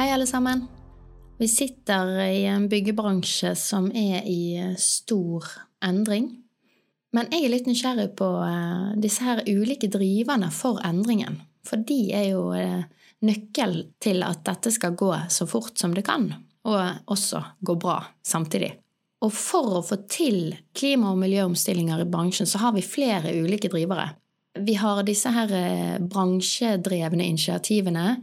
Hei, alle sammen. Vi sitter i en byggebransje som er i stor endring. Men jeg er litt nysgjerrig på eh, disse her ulike driverne for endringen. For de er jo eh, nøkkel til at dette skal gå så fort som det kan og også gå bra samtidig. Og for å få til klima- og miljøomstillinger i bransjen, så har vi flere ulike drivere. Vi har disse her eh, bransjedrevne initiativene,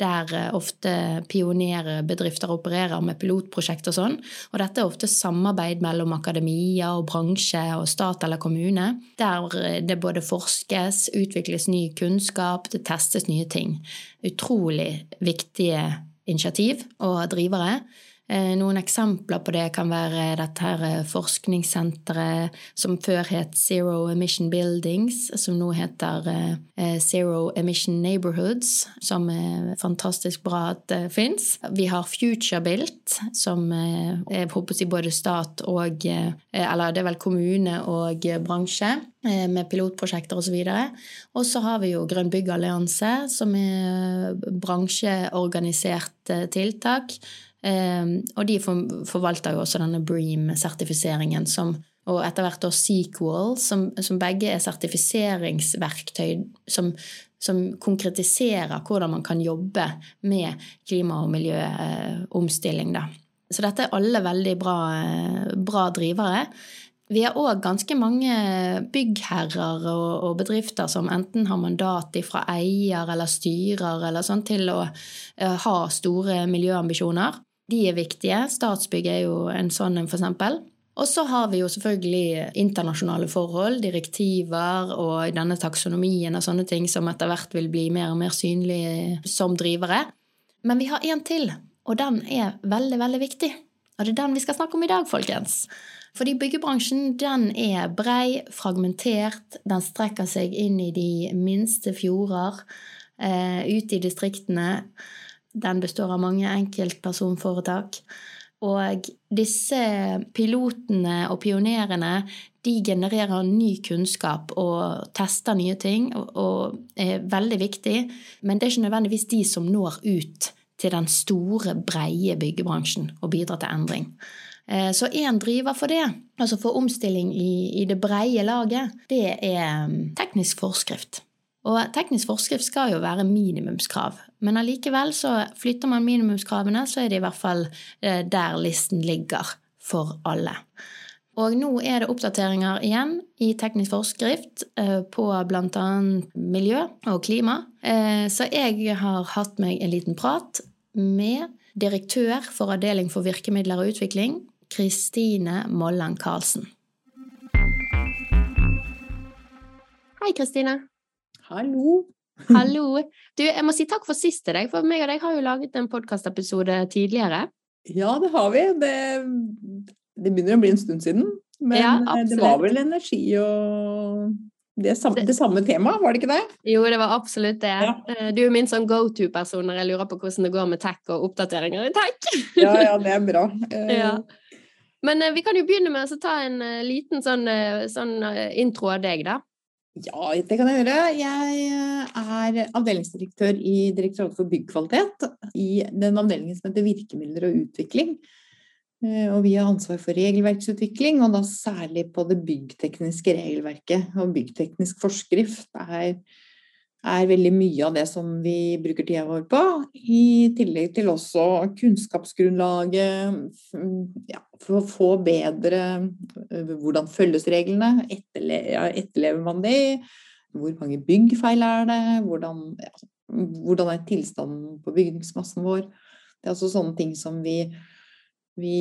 der eh, ofte pionerbedrifter opererer med pilotprosjekt og sånn. Og dette er ofte samarbeid mellom akademia og bransje og stat eller kommune, der eh, det både forskes, utvikles ny kunnskap, det testes nye ting. Utrolig viktige initiativ og drivere. Eh, noen eksempler på det kan være dette her eh, forskningssenteret som før het Zero Emission Buildings, som nå heter eh, Zero Emission Neighborhoods, som er fantastisk bra at det fins. Vi har FutureBuilt, som jeg håper både stat og Eller det er vel kommune og bransje med pilotprosjekter osv. Og så har vi jo Grønn byggallianse, som er bransjeorganisert tiltak og de forvalter jo også denne Bream-sertifiseringen, og etter hvert også Sequel, som, som, begge er sertifiseringsverktøy som, som, konkretiserer hvordan man kan jobbe med klima- og miljøomstilling. Eh, Så dette er alle veldig bra, bra drivere. Vi har òg ganske mange byggherrer og, og, bedrifter som enten har mandat fra eier eller styrer eller sånn til å eh, ha store miljøambisjoner. De er viktige. Statsbygg er jo en sånn en, eksempel. Og så har vi jo selvfølgelig internasjonale forhold, direktiver og denne taksonomien og sånne ting som etter hvert vil bli mer og mer synlige som drivere. Men vi har én til, og den er veldig, veldig viktig. Og det er den vi skal snakke om i dag, folkens. Fordi byggebransjen den er brei, fragmentert, den strekker seg inn i de minste fjorder, eh, ute i distriktene. Den består av mange enkeltpersonforetak. Og disse pilotene og pionerene de genererer ny kunnskap og tester nye ting og er veldig viktig, men det er ikke nødvendigvis de som når ut til den store, breie byggebransjen og bidrar til endring. Eh, så én driver for det, altså for omstilling i, i det breie laget, det er mm, teknisk forskrift. Og teknisk forskrift skal jo være minimumskrav, men allikevel så flytter man minimumskravene, så er det i hvert fall eh, der listen ligger for alle. Og nå er det oppdateringer igjen i teknisk forskrift eh, på bl.a. miljø og klima. Eh, så jeg har hatt meg en liten prat med direktør for Avdeling for virkemidler og utvikling, Kristine Molland Karlsen. Hei, Kristine. Hallo. Hallo. Du, jeg må si takk for sist til deg, for meg og deg har jo laget en podkastepisode tidligere. Ja, det har vi. Det, det, begynner å bli en stund siden. Men ja, eh, det var vel energi og det samme, det samme temaet, var det ikke det? Jo, det var absolutt det. Ja. Eh, du er min sånn go to-person når jeg lurer på hvordan det går med tech og oppdateringer i tech. ja, ja, det er bra. Ja. Men vi kan jo begynne med å ta en liten sånn, sånn intro av deg, da. Ja, det kan jeg gjøre. Jeg eh, er avdelingsdirektør i Direktoratet for byggkvalitet. I den avdelingen som heter Virkemidler og utvikling. Eh, og vi har ansvar for regelverksutvikling, og da særlig på det byggtekniske regelverket. Og byggteknisk forskrift er er veldig mye av det som vi bruker tida vår på. I tillegg til også kunnskapsgrunnlaget ja, for å få bedre øh, Hvordan følges reglene? Etterlever, ja, etterlever man de? Hvor mange byggfeil er det? Hvordan, ja, hvordan er tilstanden på bygningsmassen vår? Det er altså sånne ting som vi, vi,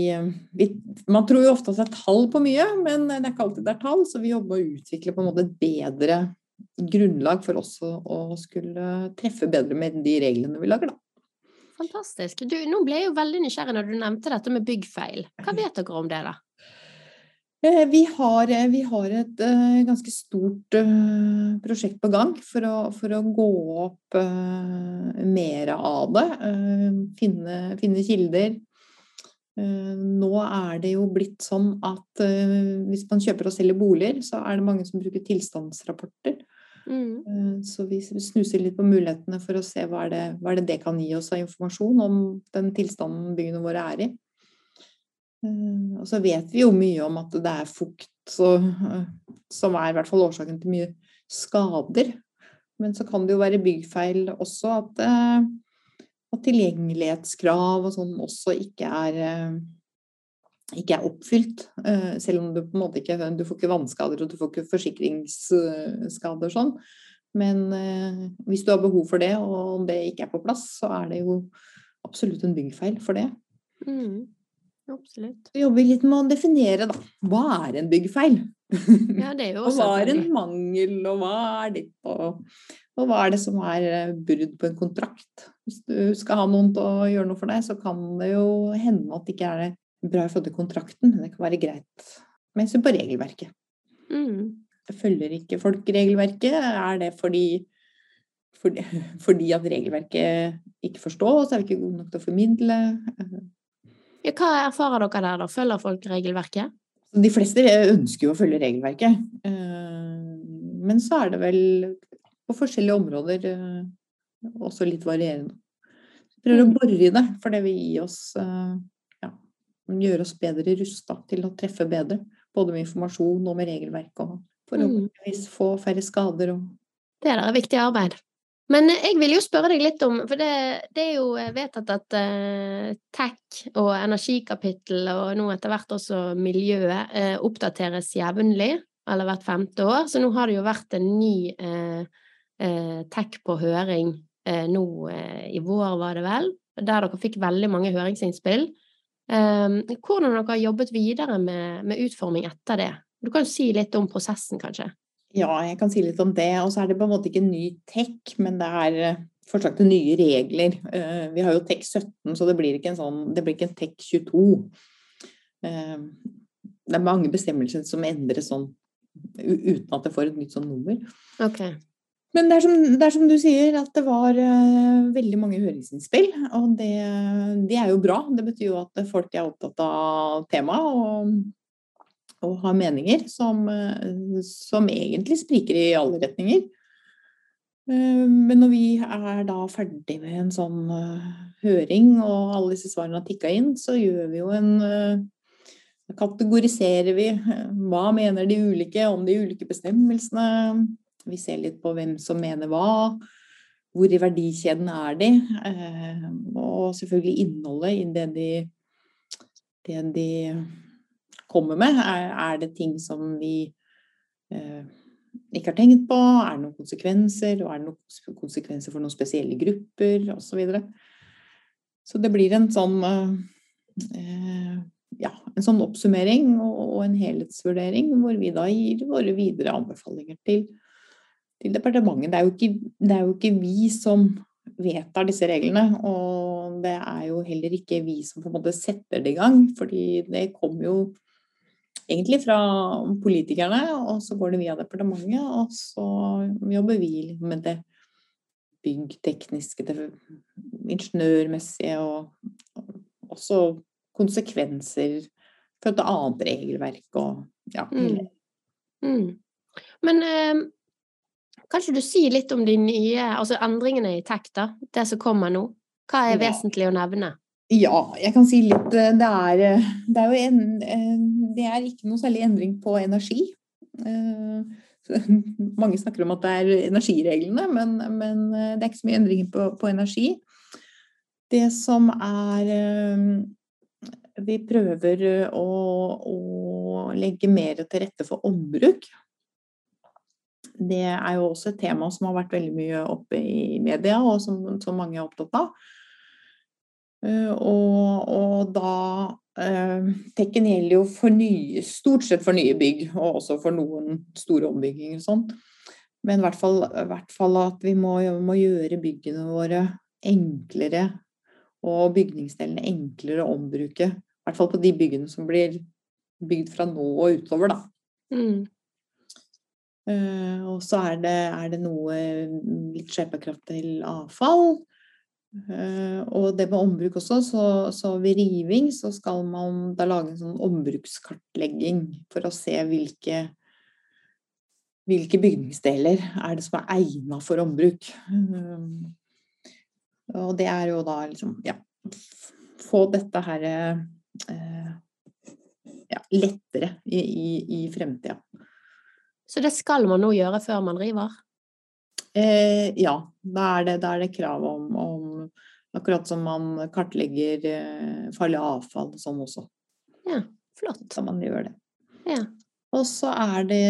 vi, Man tror jo ofte at det er tall på mye, men det er ikke alltid det er tall, så vi jobber med å utvikle på en måte bedre grunnlag for oss å, skulle treffe bedre med de reglene vi lager, da. Fantastisk. Du, nå ble jeg jo veldig nysgjerrig når du nevnte dette med byggfeil. Hva vet dere om det, da? Eh, vi har, eh, vi har, et uh, ganske stort prosjekt på gang for å, for å gå opp mer av det. Finne, finne, kilder. nå er det jo blitt sånn at hvis man kjøper og selger boliger, så er det mange som bruker tilstandsrapporter. Mm. Så vi snuser litt på mulighetene for å se hva det, hva det, det kan gi oss av informasjon om den tilstanden byggene våre er i. Eh, og så vet vi jo mye om at det er fukt så, eh, som er i hvert fall årsaken til mye skader. Men så kan det jo være byggfeil også at, eh, at tilgjengelighetskrav og sånn også ikke er, ikke er oppfylt. Selv om du på en måte ikke Du får ikke vannskader og du får ikke forsikringsskader sånn. Men hvis du har behov for det, og om det ikke er på plass, så er det jo absolutt en byggfeil for det. Mm. Absolutt. Så jobber vi litt med å definere, da. Hva er en byggfeil? Ja, det og hva er en mangel, og hva er ditt, og, og, hva er det som er eh, brudd på en kontrakt? Hvis du skal ha noen til å gjøre noe for deg, så kan det jo hende at det ikke er bra i forhold til kontrakten, men det kan være greit med hensyn på regelverket. Mm. Følger ikke folk regelverket? Er det fordi, fordi, fordi at regelverket ikke forstås, er vi ikke gode nok til å formidle? Ja, hva erfarer dere der, da? Følger folk regelverket? De fleste ønsker jo å følge regelverket. Eh, men så er det vel på forskjellige områder eh, også litt varierende. Prøver å mm. bore i det, for det vil gi oss eh, gjøre oss bedre rusta til å treffe bedre. Både med informasjon og med regelverk, og forhåpentligvis mm. få færre skader. Og... Det er da viktig arbeid. Men jeg vil jo spørre deg litt om, for det, det er jo vedtatt at uh, tech og energikapittel, og nå etter hvert også miljøet, uh, oppdateres jevnlig, eller hvert femte år. Så nå har det jo vært en ny uh, tech på høring nå i vår, var det vel, der dere fikk veldig mange høringsinnspill. Hvordan dere har jobbet videre med, med utforming etter det? Du kan si litt om prosessen, kanskje? Ja, jeg kan si litt om det. Og så er det på en måte ikke ny tech, men det er eh, forslag til nye regler. Eh, vi har jo tech 17, så det blir ikke en, sånn, det blir ikke en tech 22. Eh, det er mange bestemmelser som endres sånn uten at det får et nytt sånn nummer. Okay. Men det er, som, det er, som, du sier, at det var uh, veldig mange høringsinnspill. Og det, det, er jo bra. Det betyr jo at folk er opptatt av temaet. Og og har meninger som, uh, som egentlig spriker i alle retninger. Uh, men når vi er da ferdig med en sånn høring, og alle disse svarene har tikka inn, så gjør vi jo en Kategoriserer vi hva mener de ulike om de ulike bestemmelsene. Vi ser litt på hvem som mener hva. Hvor i verdikjeden er de? Og selvfølgelig innholdet i det de, det de kommer med? Er, det ting som vi eh, ikke har tenkt på? Er det noen konsekvenser? Og er det noen konsekvenser for noen spesielle grupper? Osv. Så, så det blir en sånn eh, ja, en sånn oppsummering og, en helhetsvurdering hvor vi da gir våre videre anbefalinger til, til departementet. Det er, ikke, det er jo ikke vi som vedtar disse reglene, og det er jo heller ikke vi som på en måte setter det i gang, fordi det kommer jo egentlig fra politikerne, og så går det via departementet, og så jobber vi med det byggtekniske, det ingeniørmessige, og også konsekvenser for et annet regelverk og ja. Mm. Mm. Men eh, kanskje du sier litt om de nye, altså endringene i TEK, da, det som kommer nå? Hva er vesentlig å nevne? Ja, jeg kan si litt eh, Det er, eh, det er jo en, eh, Det er ikke noe særlig endring på energi. Mange snakker om at det er energireglene, men, men det er ikke så mye endringer på, på, energi. Det som er Vi prøver å, å legge mer til rette for ombruk. Det er jo også et tema som har vært veldig mye oppe i media, og som, som mange er opptatt av. Eh, og, og da eh, Tekken gjelder jo for nye, stort sett for nye bygg, og også for noen store ombygginger og sånn. Men i hvert fall, i hvert fall at vi må, må, gjøre byggene våre enklere og bygningsdelene enklere å ombruke. I hvert fall på de byggene som blir bygd fra nå og utover, da. Mm. Uh, og så er er det noe litt skjepekraft til avfall. Uh, og det med ombruk også, så, så, ved riving så skal man da lage en sånn ombrukskartlegging for å se hvilke hvilke bygningsdeler er det som er egna for ombruk. Uh, og det er jo da liksom ja, få dette her ja, lettere i, i, i fremtida. Så det skal man nå gjøre før man river? Eh, ja, da er, det, da er, det, krav om, om Akkurat som man kartlegger eh, farlig avfall og sånn også. Ja, flott. Så man gjør det. Ja. Og så er det,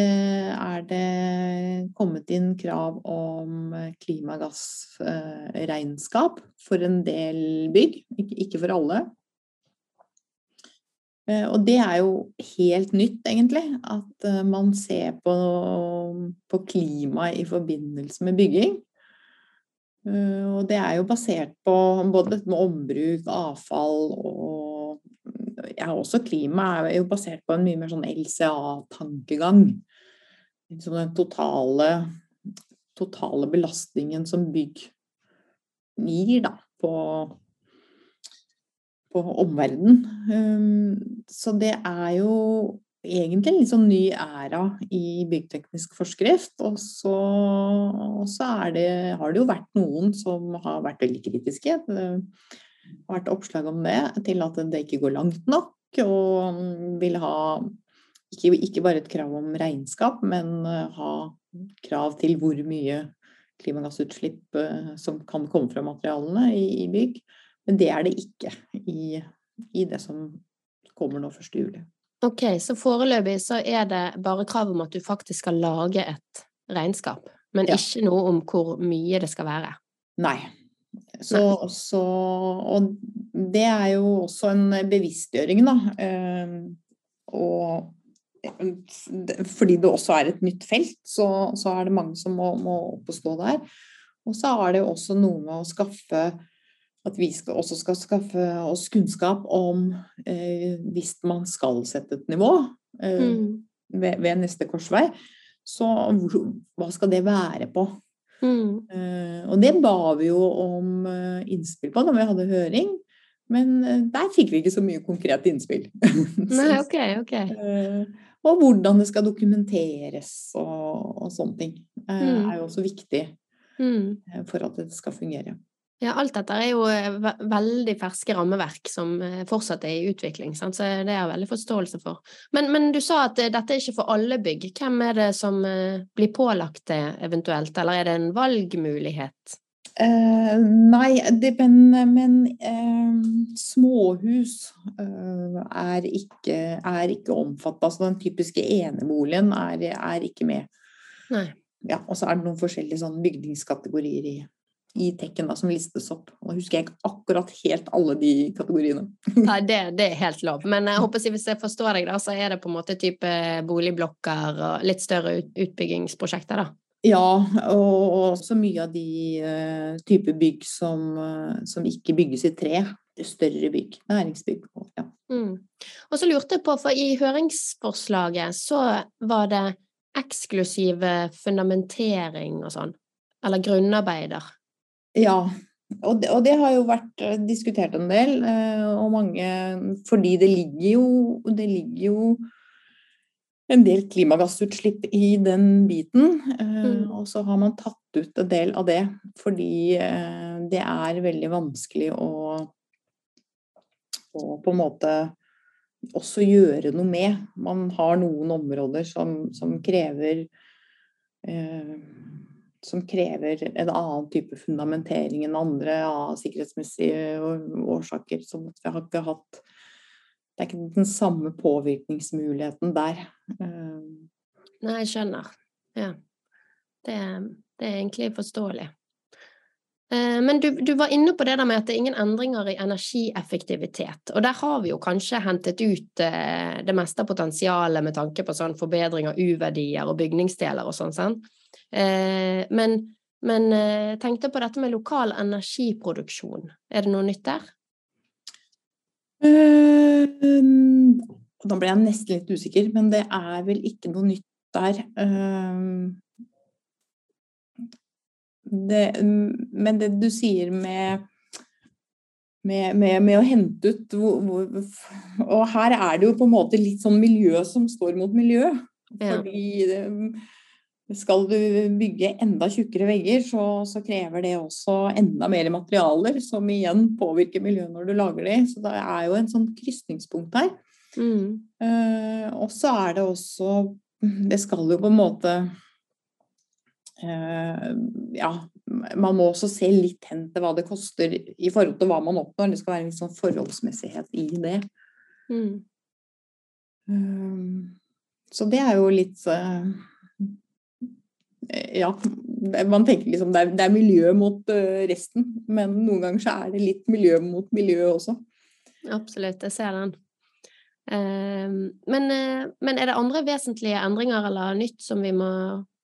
er det, kommet inn krav om klimagassregnskap for en del bygg, ikke for alle. Eh, og det er jo helt nytt, egentlig, at eh, man ser på, på klimaet i forbindelse med bygging. Eh, og det er jo basert på både dette med ombruk, avfall og ja, også klima er jo basert på en mye mer sånn LCA-tankegang. Liksom den totale, totale belastningen som bygg gir da, på, på omverdenen. Um, så det er jo egentlig en sånn ny æra i byggteknisk forskrift. Og så, og så det, har det jo vært noen som har vært veldig kritiske har vært oppslag om det, til at det ikke går langt nok, og vil ha ikke, ikke bare et krav om regnskap, men eh, ha krav til hvor mye klimagassutslipp eh, som kan komme fra materialene i, i bygg. Men det er det ikke i, i det som kommer nå 1. juli. Ok, så foreløpig så er det bare krav om at du faktisk skal lage et regnskap, men ja. ikke noe om hvor mye det skal være? Nei, så, så, og det er jo også en bevisstgjøring, da. Eh, og fordi det også er et nytt felt, så, så er det mange som må, må opp og stå der. Og så er det jo også noe med å skaffe at vi skal, også skal skaffe oss kunnskap om eh, hvis man skal sette et nivå eh, mm. ved, ved, neste korsvei, så hva skal det være på? Mm. Eh, og det ba vi jo om uh, innspill på da vi hadde høring, men uh, der fikk vi ikke så mye konkret innspill. Nei, ok, ok. og hvordan det skal dokumenteres og, og sånne ting, mm. er jo også viktig mm. for at det skal fungere. Ja, alt dette er jo eh, veldig ferske rammeverk som eh, fortsatt er i utvikling, sant? så det har jeg veldig forståelse for. Men, men, du sa at eh, dette er ikke for alle bygg. Hvem er det som blir pålagt det eventuelt, eller er det en valgmulighet? Uh, nei, det, men, men uh, småhus uh, er ikke, er ikke omfattet. Altså den typiske eneboligen er, er ikke med. Nei. Ja, og så er det noen forskjellige sånn bygningskategorier i, i tekken da, som listes opp. Nå husker jeg ikke akkurat helt alle de kategoriene. Nei, det, det, er helt lov. Men jeg håper hvis jeg forstår deg, da, så er det på en måte type boligblokker og litt større utbyggingsprosjekter, da? Ja, og også mye av de uh, type bygg som, uh, som, ikke bygges i tre. Det større bygg. Næringsbygg. Ja. Mm. Og så lurte jeg på, for i høringsforslaget så var det eksklusive fundamentering og sånn, eller grunnarbeider. Ja, og det, og det, har jo vært eh, diskutert en del, eh, og mange Fordi det ligger jo, det ligger jo en del klimagassutslipp i den biten. Eh, mm. Og så har man tatt ut en del av det fordi det er veldig vanskelig å, å på en måte også gjøre noe med. Man har noen områder som, som krever eh, som krever en annen type fundamentering enn andre av sikkerhetsmessige årsaker. Så vi har ikke hatt Det er ikke den samme påvirkningsmuligheten der. Nei, jeg skjønner. Ja. Det, det er egentlig forståelig. Eh, men du, du, var inne på det der med at det er ingen endringer i energieffektivitet. Og der har vi jo kanskje hentet ut eh, det meste av potensialet med tanke på sånn forbedring av U-verdier og bygningsdeler og sånn. sant? Eh, men, men eh, tenkte på dette med lokal energiproduksjon. Er det noe nytt der? Uh, nå ble jeg nesten litt usikker, men det er vel ikke noe nytt der. Uh, det, men det du sier med med, med, med, å hente ut hvor, hvor, Og her er det jo på en måte litt sånn miljø som står mot miljø. Ja. Fordi skal du bygge enda tjukkere vegger, så, så, krever det også enda mer materialer, som igjen påvirker miljøet når du lager de. Så det er jo en sånn krysningspunkt her. Mm. Uh, og så er det også Det skal jo på en måte uh, Ja, man må også se litt hen til hva det koster i forhold til hva man oppnår. Det skal være en litt sånn forholdsmessighet i det. Mm. Uh, så det er jo litt Ja, man tenker liksom det er, det er miljø mot uh, resten, men noen ganger så er det litt miljø mot miljø også. Absolutt, jeg ser den. Uh, men, uh, men er det andre vesentlige endringer eller nytt som vi må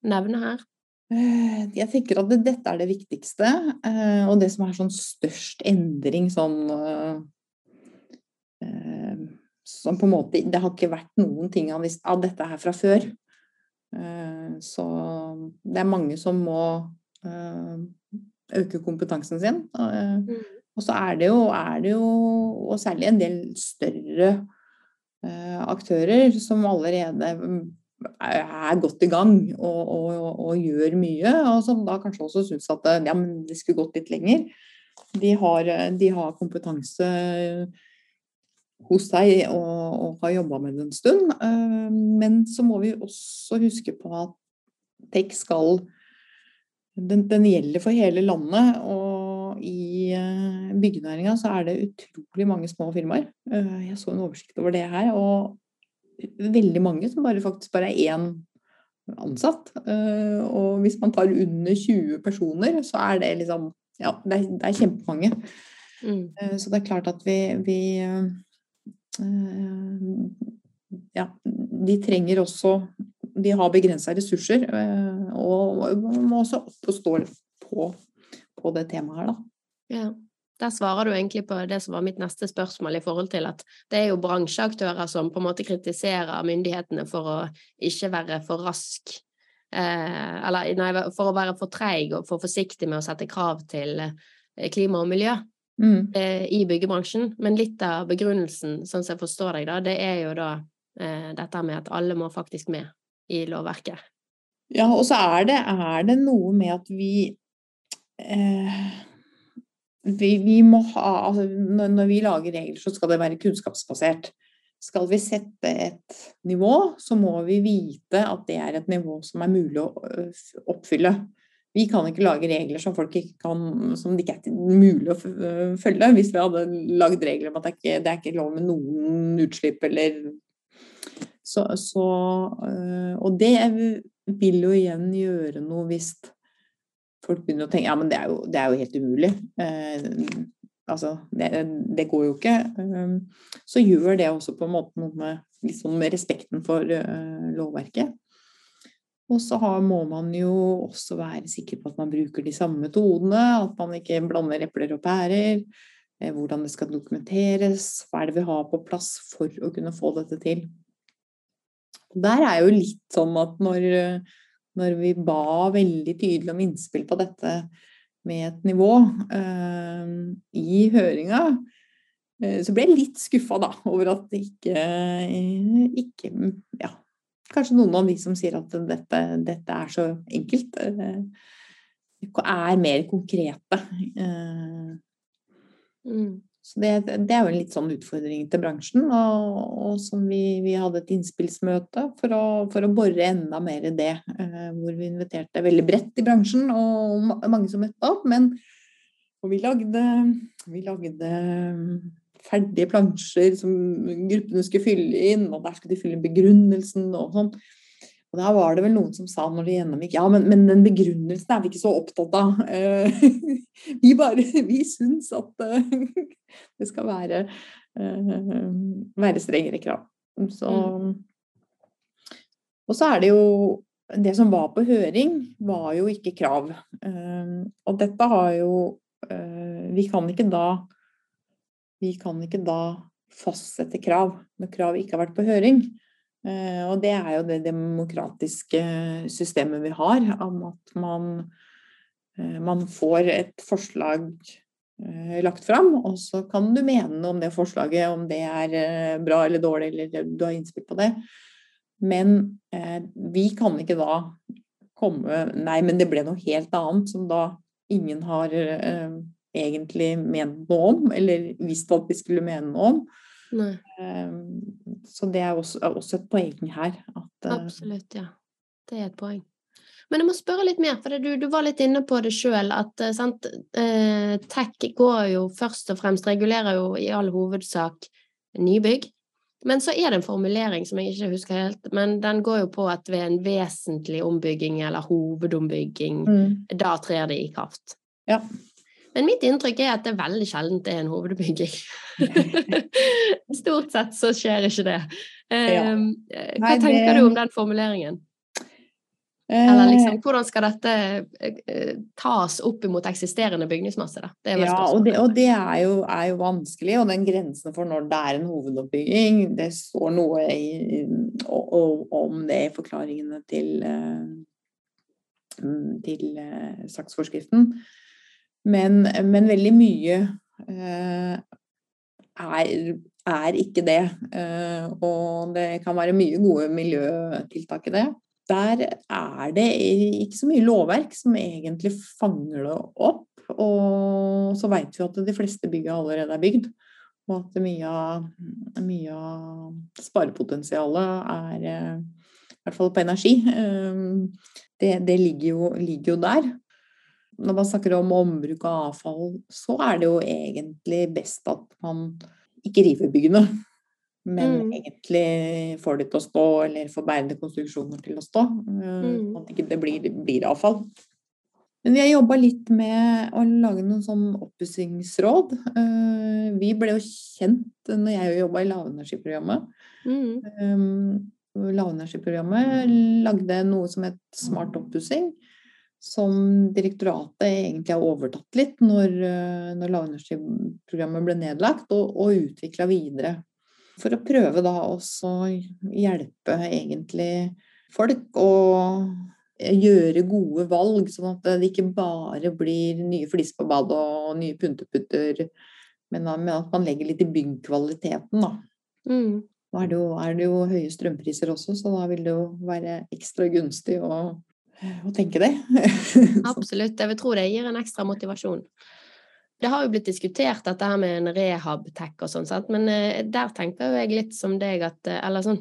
nevne her? Eh, jeg tenker at dette er det viktigste, eh, og det som er sånn størst endring sånn eh, Som på en måte Det har ikke vært noen ting av dette her fra før. Så det er mange som må øke kompetansen sin. Mm. Og så er det jo, er det jo og særlig en del større aktører som allerede er godt i gang og, og, og, gjør mye, og som da kanskje også syns at ja, det skulle gått litt lenger. De har, de har kompetanse hos deg og, og har jobba med det en stund. Eh, men så må vi også huske på at TEK skal den, den, gjelder for hele landet, og i eh, byggenæringa så er det utrolig mange små firmaer. Eh, jeg så en oversikt over det her, og veldig mange som bare faktisk bare er én ansatt. Og hvis man tar under 20 personer, så er det liksom Ja, det er, det er kjempemange. Mm. Så det er klart at vi, vi Ja, de trenger også De har begrensa ressurser, og må også opp og stå på, på det temaet her, da. Ja. Der svarer du egentlig på det som var mitt neste spørsmål, i forhold til at det er jo bransjeaktører som på en måte kritiserer myndighetene for å ikke være for rask, eh, eller nei, for å være for treig og for forsiktig med å sette krav til eh, klima og miljø mm. eh, i byggebransjen. Men litt av begrunnelsen, sånn som jeg forstår deg, da, det er jo da eh, dette med at alle må faktisk med i lovverket. Ja, og så er det, er det noe med at vi eh vi, vi må ha, altså, når vi lager regler, så skal det være kunnskapsbasert. Skal vi sette et nivå, så må vi vite at det er et nivå som er mulig å oppfylle. Vi kan ikke lage regler som, kan, som det ikke er mulig å følge. Hvis vi hadde lagd regler om at det ikke det er ikke lov med noen utslipp eller så, så, Og det vil jo igjen gjøre noe hvis folk begynner å tenke ja, men det er jo, det er jo helt umulig. Eh, altså, det, det, går jo ikke. Um, så gjør det også på en måte noe med, liksom, respekten for eh, lovverket. Og så må man jo også være sikker på at man bruker de samme metodene, at man ikke blander epler og pærer. Eh, hvordan det skal dokumenteres, hva er det vi har på plass for å kunne få dette til. Der er jo litt sånn at når når vi ba veldig tydelig om innspill på dette med et nivå eh, i høringa, eh, så ble jeg litt skuffa da, over at det ikke, ikke ja, Kanskje noen av de som sier at dette, dette er så enkelt, uh, er mer konkrete. Mm. Så det, det, er jo en litt sånn utfordring til bransjen, og, og som vi, vi, hadde et innspillsmøte for å, for å bore enda mer i det. Eh, hvor vi inviterte veldig bredt i bransjen, og mange som møtte opp. Men og vi lagde, vi lagde ferdige plansjer som gruppene skulle fylle inn, og der skulle de fylle inn begrunnelsen og sånn. Og da var det vel noen som sa når de gjennomgikk ja, men, men den begrunnelsen er vi ikke så opptatt av. Eh, vi bare vi syns at eh, det skal være, eh, være strengere krav. Så, og så er det jo det som var på høring, var jo ikke krav. Og dette har jo Vi kan ikke da Vi kan ikke da fastsette krav når krav ikke har vært på høring. Og det er jo det demokratiske systemet vi har, om at man, man får et forslag lagt fram, og så kan du mene noe om det forslaget, om det er bra eller dårlig, eller du har innspill på det. Men eh, vi kan ikke da komme Nei, men det ble noe helt annet som da ingen har eh, egentlig ment noe om, eller visst at vi skulle mene noe om. Eh, så det er også, er også, et poeng her. At, eh, Absolutt, ja. Det er et poeng. Men jeg må spørre litt mer, for du, du var litt inne på det sjøl, at eh, sant, eh, tech går jo først og fremst, regulerer jo i all hovedsak nybygg. Men så er det en formulering som jeg ikke husker helt, men den går jo på at ved en vesentlig ombygging eller hovedombygging, mm. da trer det i kraft. Ja. Men mitt inntrykk er at det er veldig sjelden det er en hovedbygging. Stort sett så skjer ikke det. Ja. Ehm, hva Nei, tenker det... du om den formuleringen? Eller eh, liksom, hvordan skal dette eh, tas opp imot eksisterende bygningsmasse? Da? Det ja, og det, og det er, jo, er, jo, vanskelig. Og den grensen for når det er en hovedoppbygging, det står noe i, om det i forklaringene til, eh, til saksforskriften. Men, men, veldig mye er, er ikke det. Og det kan være mye gode miljøtiltak i det der er det ikke så mye lovverk som egentlig fanger det opp. Og så veit vi at de fleste bygga allerede er bygd. Og at mye av, sparepotensialet er, i hvert fall på energi, eh, det, det ligger, jo, ligger, jo, der. Når man snakker om ombruk av avfall, så er det jo egentlig best at man ikke river byggene men mm. egentlig får det til å stå, eller får bærende konstruksjoner til å stå. Eh, mm. At ikke det blir, blir avfall. Men vi har jobba litt med å lage noen sånn oppussingsråd. Eh, vi ble jo kjent når jeg jobba i lavenergiprogrammet. Mm. Eh, lavenergiprogrammet lagde noe som het Smart oppussing. Som direktoratet egentlig har overtatt litt når, når lavenergiprogrammet ble nedlagt, og, og utvikla videre for å prøve da også å hjelpe egentlig folk å gjøre gode valg, sånn at det ikke bare blir nye flis på badet og nye pynteputter, men at man legger litt i byggkvaliteten, da. Mm. Nå er det, jo, er det, jo, høye strømpriser også, så da vil det jo være ekstra gunstig å, å tenke det. Absolutt. Jeg vil tro det gir en ekstra motivasjon. Det har jo blitt diskutert dette her med en rehab-tech og sånn, men eh, der tenker jeg litt som deg at eh, Eller sånn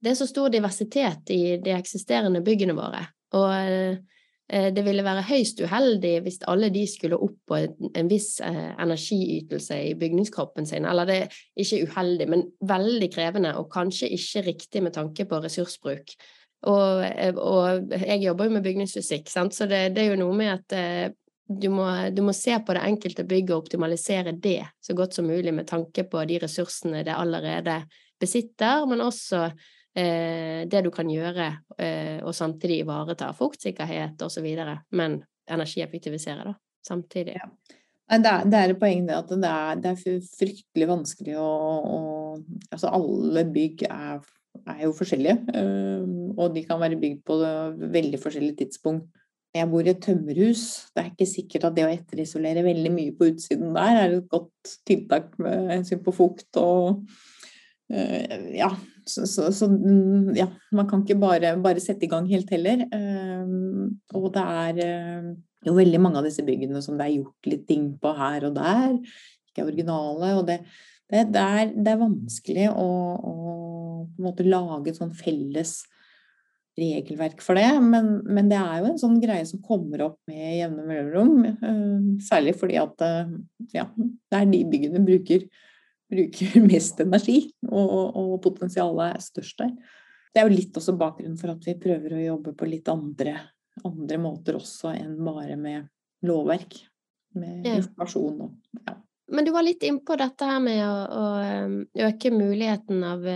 Det er så stor diversitet i de eksisterende byggene våre, og eh, det ville være høyst uheldig hvis alle de skulle opp på en viss energiytelse i bygningskroppen sin. Eller det er ikke uheldig, men veldig krevende, og kanskje ikke riktig med tanke på ressursbruk. Og, og jeg jobber jo med bygningsfysikk, sant? så det, det, er jo noe med at du må, du må, se på det enkelte bygget og optimalisere det så godt som mulig med tanke på de ressursene det allerede besitter, men også eh, det du kan gjøre eh, og samtidig ivareta fuktsikkerhet osv., men energieffektivisere da, samtidig. Ja. Det er, det er et poeng det at det er, det er fryktelig vanskelig å, å, Altså alle bygg er, er jo forskjellige, eh, og de kan være bygd på veldig forskjellige tidspunkt. Jeg bor i et tømmerhus. Det er ikke sikkert at det å etterisolere veldig mye på utsiden der er et godt tiltak med hensyn på fukt og uh, Ja. Så, så, så, mm, ja, man kan ikke bare, bare sette i gang helt heller. Uh, og det er jo veldig mange av disse byggene som det er gjort litt ting på her og der. Ikke originale. Og det, det, det, er, det er, vanskelig å, å, måte lage et sånn felles regelverk for det, men, men, det er jo en sånn greie som kommer opp med jevne mellomrom. Eh, særlig fordi at eh, ja, det er de byggene bruker, bruker mest energi, og, og, potensialet er størst der. Det er jo litt også bakgrunnen for at vi prøver å jobbe på litt andre, andre måter også enn bare med lovverk. Med informasjon og ja. Men du var litt innpå dette her med å, å øke muligheten av,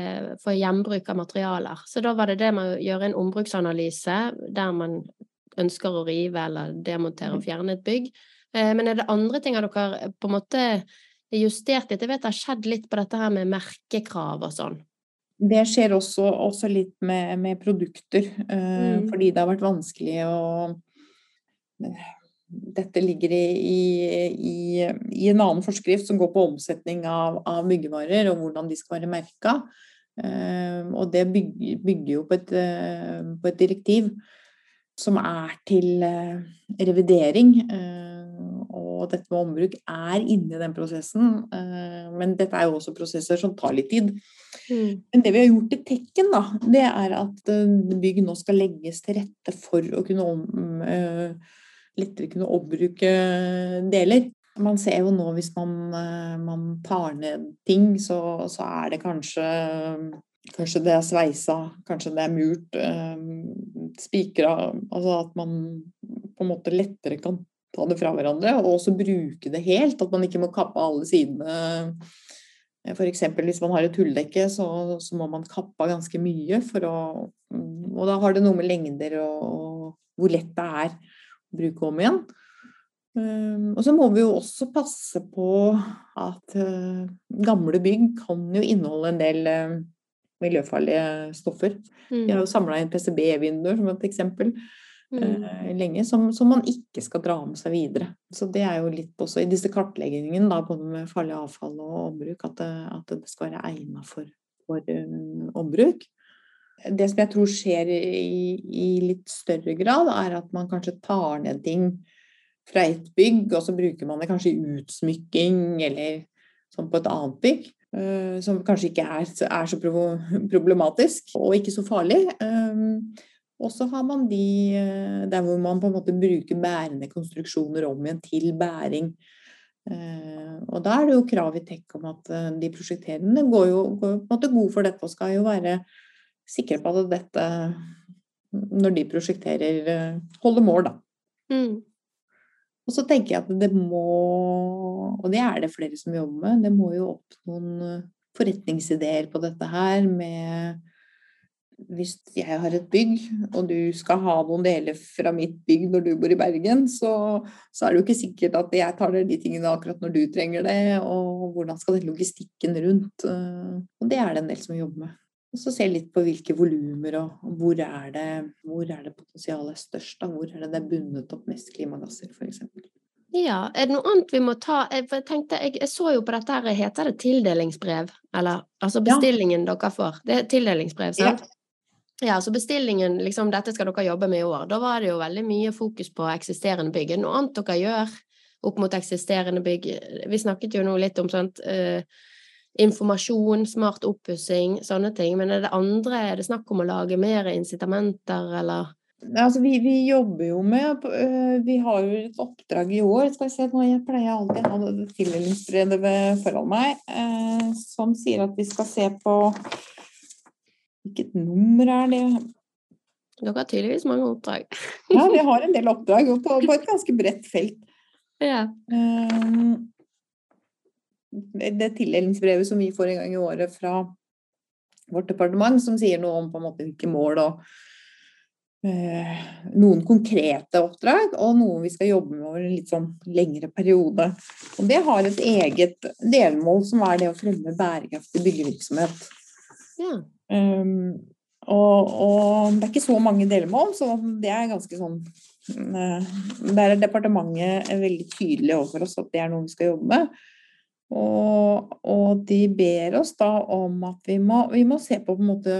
for gjenbruk av materialer. Så da var det det med å gjøre en ombruksanalyse der man ønsker å rive eller demontere og mm. fjerne et bygg. Men er det andre ting dere på en måte justert litt? Jeg vet det har skjedd litt på dette her med merkekrav og sånn. Det skjer også, også litt med, med produkter, mm. fordi det har vært vanskelig å dette ligger i, i, i, en annen forskrift som går på omsetning av, av byggevarer og hvordan de skal være merka. Uh, og det bygger, bygger jo på et, uh, på et, direktiv som er til uh, revidering. og dette med ombruk er inne i den prosessen. men dette er jo også prosesser som tar litt tid. Mm. Men det vi har gjort i Tekken, da, det er at bygg nå skal legges til rette for å kunne om, lettere kunne oppbruke deler. Man ser jo nå hvis man, eh, man tar ned ting, så, så, er det kanskje Kanskje det er sveisa, kanskje det er murt, eh, spikra Altså at man på en måte lettere kan ta det fra hverandre, og også bruke det helt. At man ikke må kappe alle sidene. F.eks. hvis man har et hulldekke, så, så, må man kappe ganske mye for å Og da har det noe med lengder og, og hvor lett det er bruke om igjen. Ehm, og så må vi jo også passe på at eh, gamle bygg kan jo inneholde en del eh, miljøfarlige stoffer. Vi har jo mm. samla inn PCB-vinduer som et eksempel mm. Eh, lenge, som, som, man ikke skal dra med seg videre. Så det er jo litt også i disse kartleggingene, da, både med farlig avfall og ombruk, at det, at det skal være egna for, for ombruk det som jeg tror skjer i, i, litt større grad, er at man kanskje tar ned ting fra et bygg, og så bruker man det kanskje i utsmykking eller sånn på et annet bygg. Uh, som kanskje ikke er, er, så problematisk og ikke så farlig. Um, og så har man de uh, der hvor man på en måte bruker bærende konstruksjoner om igjen til bæring. Uh, og da er det jo krav i TEK om at de prosjekterende går jo, går på en måte god for dette og skal jo være sikre på at dette, når de prosjekterer, eh, holder mål, da. Mm. Og så tenker jeg at det må, og det er det flere som jobber med, det må jo opp noen eh, forretningsideer på dette her med hvis jeg har et bygg, og du skal ha noen deler fra mitt bygg når du bor i Bergen, så, så er det jo ikke sikkert at jeg tar de tingene akkurat når du trenger det. Og hvordan skal den logistikken rundt eh, Og det er det en del som jobber med. Og så se litt på hvilke volumer og hvor er det, hvor er det potensialet størst. Da? Hvor er det det er bundet opp mest klimagasser, f.eks. Ja, er det noe annet vi må ta Jeg, tenkte, jeg, jeg så jo på dette her, heter det tildelingsbrev? Eller altså bestillingen ja. dere får. Det er tildelingsbrev, sant? Ja. Ja, så bestillingen, liksom dette skal dere jobbe med i år. Da var det jo veldig mye fokus på eksisterende bygg. Er det noe annet dere gjør opp mot eksisterende bygg? Vi snakket jo nå litt om sånt uh, informasjon, smart oppussing, sånne ting. Men er det andre, er det snakk om å lage mer incitamenter, eller? Altså, vi, vi, jobber jo med øh, Vi har jo et oppdrag i år. skal vi se, nå Jeg pleier alltid å ha det tildelingsbrevet foran meg, eh, som sier at vi skal se på Hvilket nummer er det? Dere har tydeligvis mange oppdrag. ja, vi har en del oppdrag på, på et ganske bredt felt. Ja. Um, det tildelingsbrevet som vi får en gang i året fra vårt departement, som sier noe om på en måte hvilke mål og eh, noen konkrete oppdrag, og noe vi skal jobbe med over en litt sånn lengre periode. Og det har et eget delmål som er det å fremme bærekraftig byggevirksomhet. Ja. Um, og, og, det er ikke så mange delmål, så det er ganske sånn eh, Der er departementet veldig tydelig overfor oss at det er noe vi skal jobbe med. Og, og, de ber oss da om at vi må, vi må se på, på måte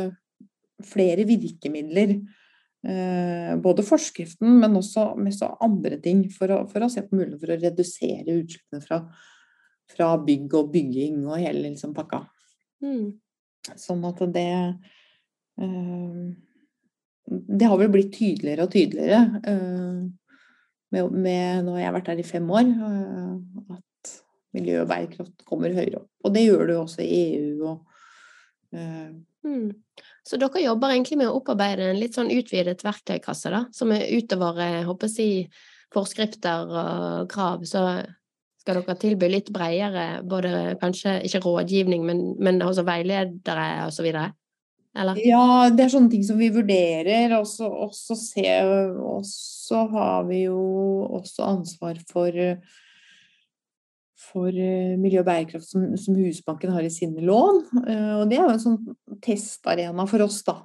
flere virkemidler. Eh, både forskriften, men også, også andre ting, for å, for å, se på muligheten for å redusere utslippene fra, fra bygg og bygging og hele liksom, pakka. Mm. Sånn at det eh, Det har vel blitt tydeligere og tydeligere. Eh, med, med, nå har jeg vært her i fem år, eh, at miljø og bærekraft kommer høyere opp. Og det gjør det jo også i EU. Og, uh... mm. Så dere jobber egentlig med å opparbeide en litt sånn utvidet verktøykasse, da, som er utover jeg håper å si, forskrifter og krav. Så Skal dere tilby litt bredere, både kanskje ikke rådgivning, men, men også veiledere videre? Eller? Ja, det er sånne ting som vi vurderer. Og så, har vi jo også ansvar for for eh, miljø og bærekraft som, som, Husbanken har i sine lån. Eh, og det er jo en sånn testarena for oss, da.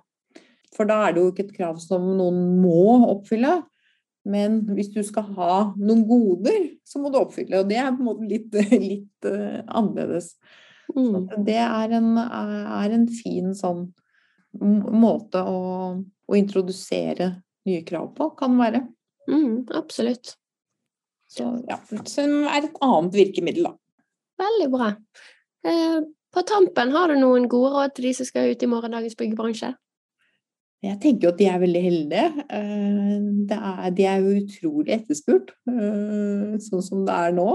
For da er det jo ikke et krav som noen må oppfylle. Men hvis du skal ha noen goder, så må du oppfylle. Og det er på en måte litt, litt uh, annerledes. Mm. det er en, er en, fin sånn måte å, å, introdusere nye krav på, kan være. Mm, absolutt. Så, ja, som er et annet virkemiddel, da. Veldig bra. Eh, på tampen, har du noen gode råd til de som skal ut i morgendagens byggebransje? Jeg tenker jo at de er veldig heldige. Eh, er, de er jo utrolig etterspurt, eh, sånn som det er nå.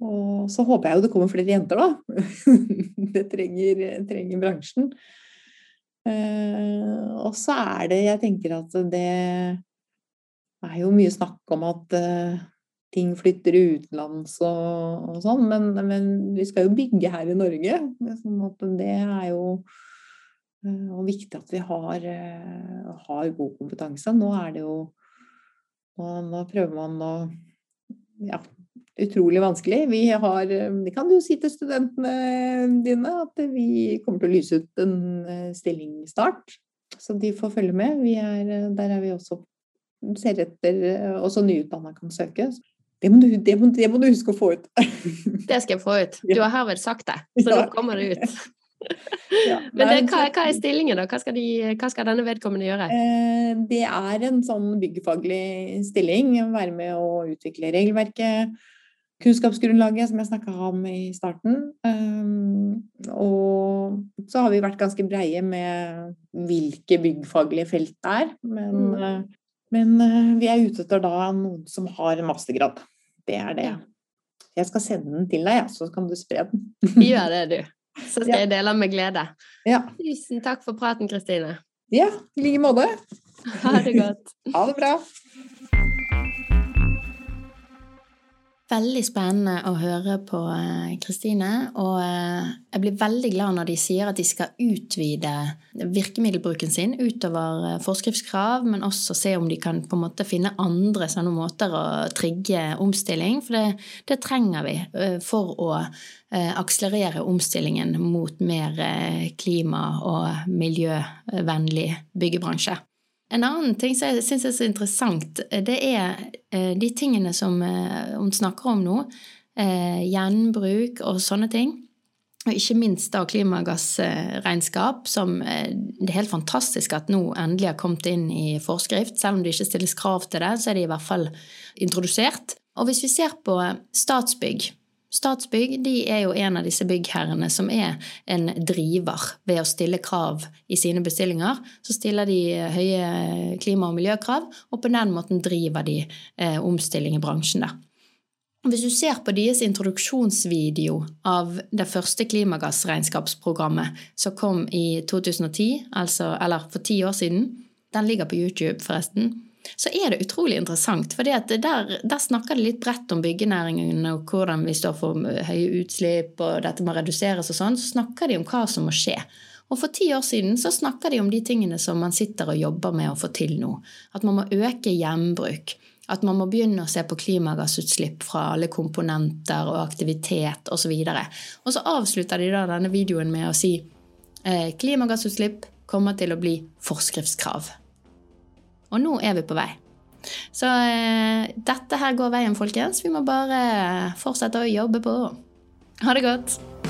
Og så håper jeg jo det kommer flere jenter, da. Det trenger, trenger bransjen. Og så er det Jeg tenker at det er jo mye snakk om at ting flytter utenlands og, og sånn, men, men, vi skal jo bygge her i Norge. Sånn at det er jo uh, viktig at vi har, uh, har, god kompetanse. Nå er det jo Nå, nå prøver man å Ja, utrolig vanskelig. Vi har det kan jo si til studentene dine at vi kommer til å lyse ut en stilling snart. Så de får følge med. Er, der er vi også ser etter Også nyutdanna kan søke. Det må, du, det, må, det må, du, huske å få ut. det skal jeg få ut. Du har herved sagt det, så ja. nå kommer det ut. Ja, Men det, hva, hva, er stillingen, da? Hva skal, de, hva skal, denne vedkommende gjøre? Eh, det er en sånn byggfaglig stilling. Være med å utvikle regelverket, kunnskapsgrunnlaget, som jeg snakka om i starten. Eh, og så har vi vært ganske breie med hvilke byggfaglige felt det er. Men, mm. Eh, men vi er ute etter da noen som har en mastergrad. Det er det. Jeg skal sende den til deg, så kan du spre den. Gjør det, du. Så skal ja. jeg dele med glede. Ja. Tusen takk for praten, Kristine. Ja, i like måte. Ha det godt. ha det bra. Veldig spennende å høre på eh, Kristine, og eh, jeg blir veldig glad når de sier at de skal utvide virkemiddelbruken sin utover eh, forskriftskrav, men også se om de kan på en måte finne andre sånne måter å trigge omstilling, for det, det trenger vi for å akselerere omstillingen mot mer klima- og miljøvennlig byggebransje. En annen ting som jeg syns er så interessant, det er eh, de tingene som eh, hun snakker om nå. Eh, gjenbruk og sånne ting. Og ikke minst da klimagassregnskap, som det er helt fantastisk at nå endelig har kommet inn i forskrift. Selv om det ikke stilles krav til det, så er det i hvert fall introdusert. Og hvis vi ser på Statsbygg, Statsbygg er jo en av disse byggherrene som er en driver ved å stille krav i sine bestillinger. Så stiller de høye klima- og miljøkrav, og på den måten driver de eh, omstilling i bransjen. Da. Hvis du ser på deres introduksjonsvideo av det første klimagassregnskapsprogrammet som kom i 2010, altså, eller for ti år siden, den ligger på YouTube, forresten så er det utrolig interessant. For der, der, snakker det litt bredt om byggenæringen og hvordan vi står for høye utslipp og dette må reduseres og sånn. Så snakker de om hva som må skje. Og for ti år siden så snakker de om de tingene som man sitter og jobber med å få til nå. At man må øke gjenbruk. At man må begynne å se på klimagassutslipp fra alle komponenter og aktivitet osv. Og, og så avslutter de da denne videoen med å si eh, klimagassutslipp kommer til å bli forskriftskrav. Og nå er vi på vei. Så eh, dette her går veien, folkens. Vi må bare fortsette å jobbe på. Ha det godt.